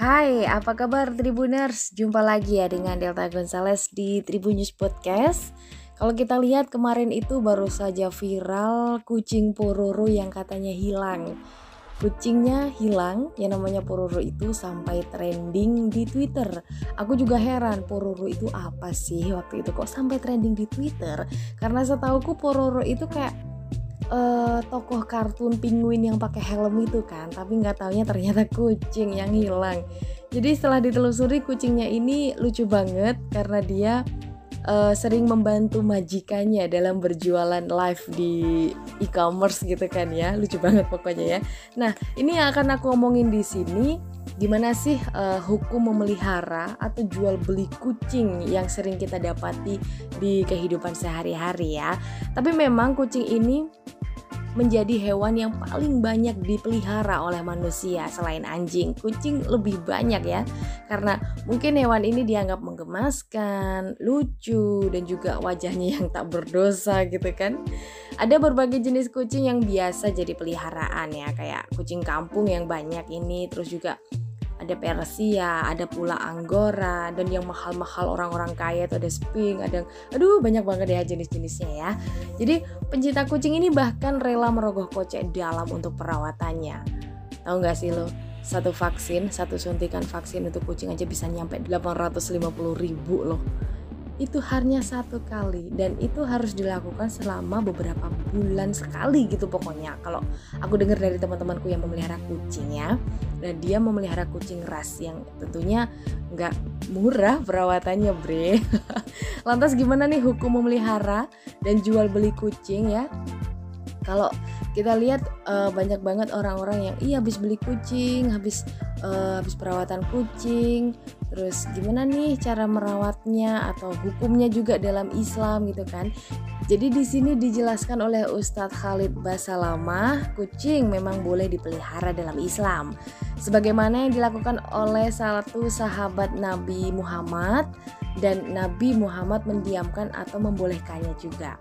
Hai, apa kabar Tribuners? Jumpa lagi ya dengan Delta Gonzales di Tribunnews Podcast. Kalau kita lihat kemarin itu baru saja viral kucing Pororo yang katanya hilang. Kucingnya hilang, yang namanya Pororo itu sampai trending di Twitter. Aku juga heran, Pororo itu apa sih waktu itu kok sampai trending di Twitter? Karena setauku Pororo itu kayak uh, tokoh kartun penguin yang pakai helm itu kan, tapi nggak taunya ternyata kucing yang hilang. Jadi setelah ditelusuri kucingnya ini lucu banget karena dia uh, sering membantu majikannya dalam berjualan live di e-commerce gitu kan ya. Lucu banget pokoknya ya. Nah ini yang akan aku omongin di sini gimana sih uh, hukum memelihara atau jual beli kucing yang sering kita dapati di kehidupan sehari-hari ya tapi memang kucing ini menjadi hewan yang paling banyak dipelihara oleh manusia selain anjing. Kucing lebih banyak ya, karena mungkin hewan ini dianggap menggemaskan, lucu, dan juga wajahnya yang tak berdosa gitu kan. Ada berbagai jenis kucing yang biasa jadi peliharaan ya, kayak kucing kampung yang banyak ini, terus juga ada Persia, ada pula Anggora, dan yang mahal-mahal orang-orang kaya itu ada Sphinx, ada aduh banyak banget ya jenis-jenisnya ya. Jadi pencinta kucing ini bahkan rela merogoh kocek dalam untuk perawatannya. Tahu nggak sih lo? Satu vaksin, satu suntikan vaksin untuk kucing aja bisa nyampe 850 ribu loh itu hanya satu kali dan itu harus dilakukan selama beberapa bulan sekali gitu pokoknya. Kalau aku dengar dari teman-temanku yang memelihara kucing ya dan dia memelihara kucing ras yang tentunya nggak murah perawatannya bre. Lantas gimana nih hukum memelihara dan jual beli kucing ya? Kalau kita lihat uh, banyak banget orang-orang yang iya habis beli kucing habis uh, habis perawatan kucing Terus gimana nih cara merawatnya atau hukumnya juga dalam Islam gitu kan? Jadi di sini dijelaskan oleh Ustadz Khalid Basalamah, kucing memang boleh dipelihara dalam Islam. Sebagaimana yang dilakukan oleh salah satu sahabat Nabi Muhammad dan Nabi Muhammad mendiamkan atau membolehkannya juga.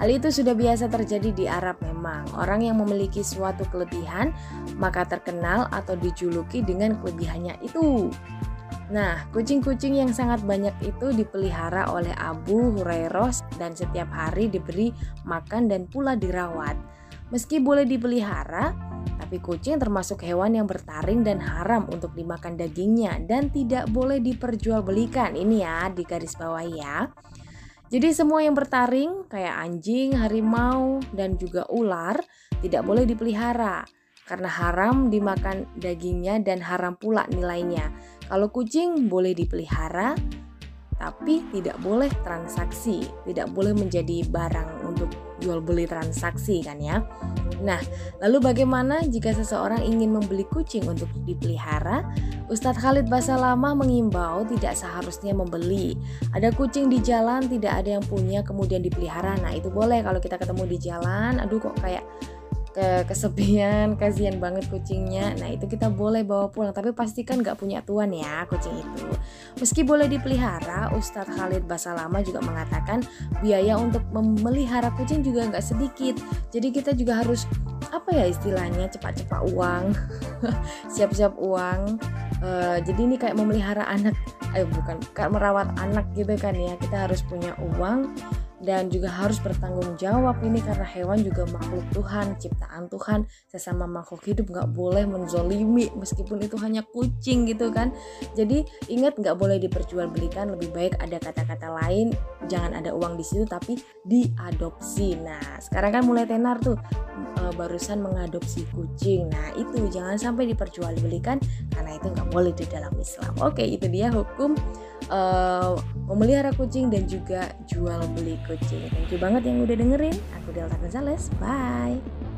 Hal itu sudah biasa terjadi di Arab memang. Orang yang memiliki suatu kelebihan maka terkenal atau dijuluki dengan kelebihannya itu. Nah, kucing-kucing yang sangat banyak itu dipelihara oleh Abu Hurairah dan setiap hari diberi makan dan pula dirawat. Meski boleh dipelihara, tapi kucing termasuk hewan yang bertaring dan haram untuk dimakan dagingnya dan tidak boleh diperjualbelikan. Ini ya di garis bawah ya. Jadi semua yang bertaring kayak anjing, harimau, dan juga ular tidak boleh dipelihara karena haram dimakan dagingnya dan haram pula nilainya. Kalau kucing boleh dipelihara, tapi tidak boleh transaksi, tidak boleh menjadi barang untuk jual beli transaksi kan ya. Nah, lalu bagaimana jika seseorang ingin membeli kucing untuk dipelihara? Ustadz Khalid Basalamah mengimbau tidak seharusnya membeli. Ada kucing di jalan tidak ada yang punya kemudian dipelihara. Nah, itu boleh kalau kita ketemu di jalan, aduh kok kayak ke kesepian kasihan banget kucingnya. Nah itu kita boleh bawa pulang tapi pastikan nggak punya tuan ya kucing itu. Meski boleh dipelihara Ustadz Khalid Basalama juga mengatakan biaya untuk memelihara kucing juga nggak sedikit. Jadi kita juga harus apa ya istilahnya cepat-cepat uang siap-siap uang. Uh, jadi ini kayak memelihara anak eh bukan kayak merawat anak gitu kan ya. Kita harus punya uang dan juga harus bertanggung jawab ini karena hewan juga makhluk Tuhan ciptaan Tuhan. Sesama makhluk hidup nggak boleh menzolimi meskipun itu hanya kucing gitu kan. Jadi ingat nggak boleh diperjualbelikan. Lebih baik ada kata-kata lain. Jangan ada uang di situ tapi diadopsi. Nah sekarang kan mulai tenar tuh e, barusan mengadopsi kucing nah itu jangan sampai diperjualbelikan karena itu nggak boleh di dalam Islam oke itu dia hukum uh, memelihara kucing dan juga jual beli kucing. Thank you banget yang udah dengerin. Aku Delta Gonzales. Bye.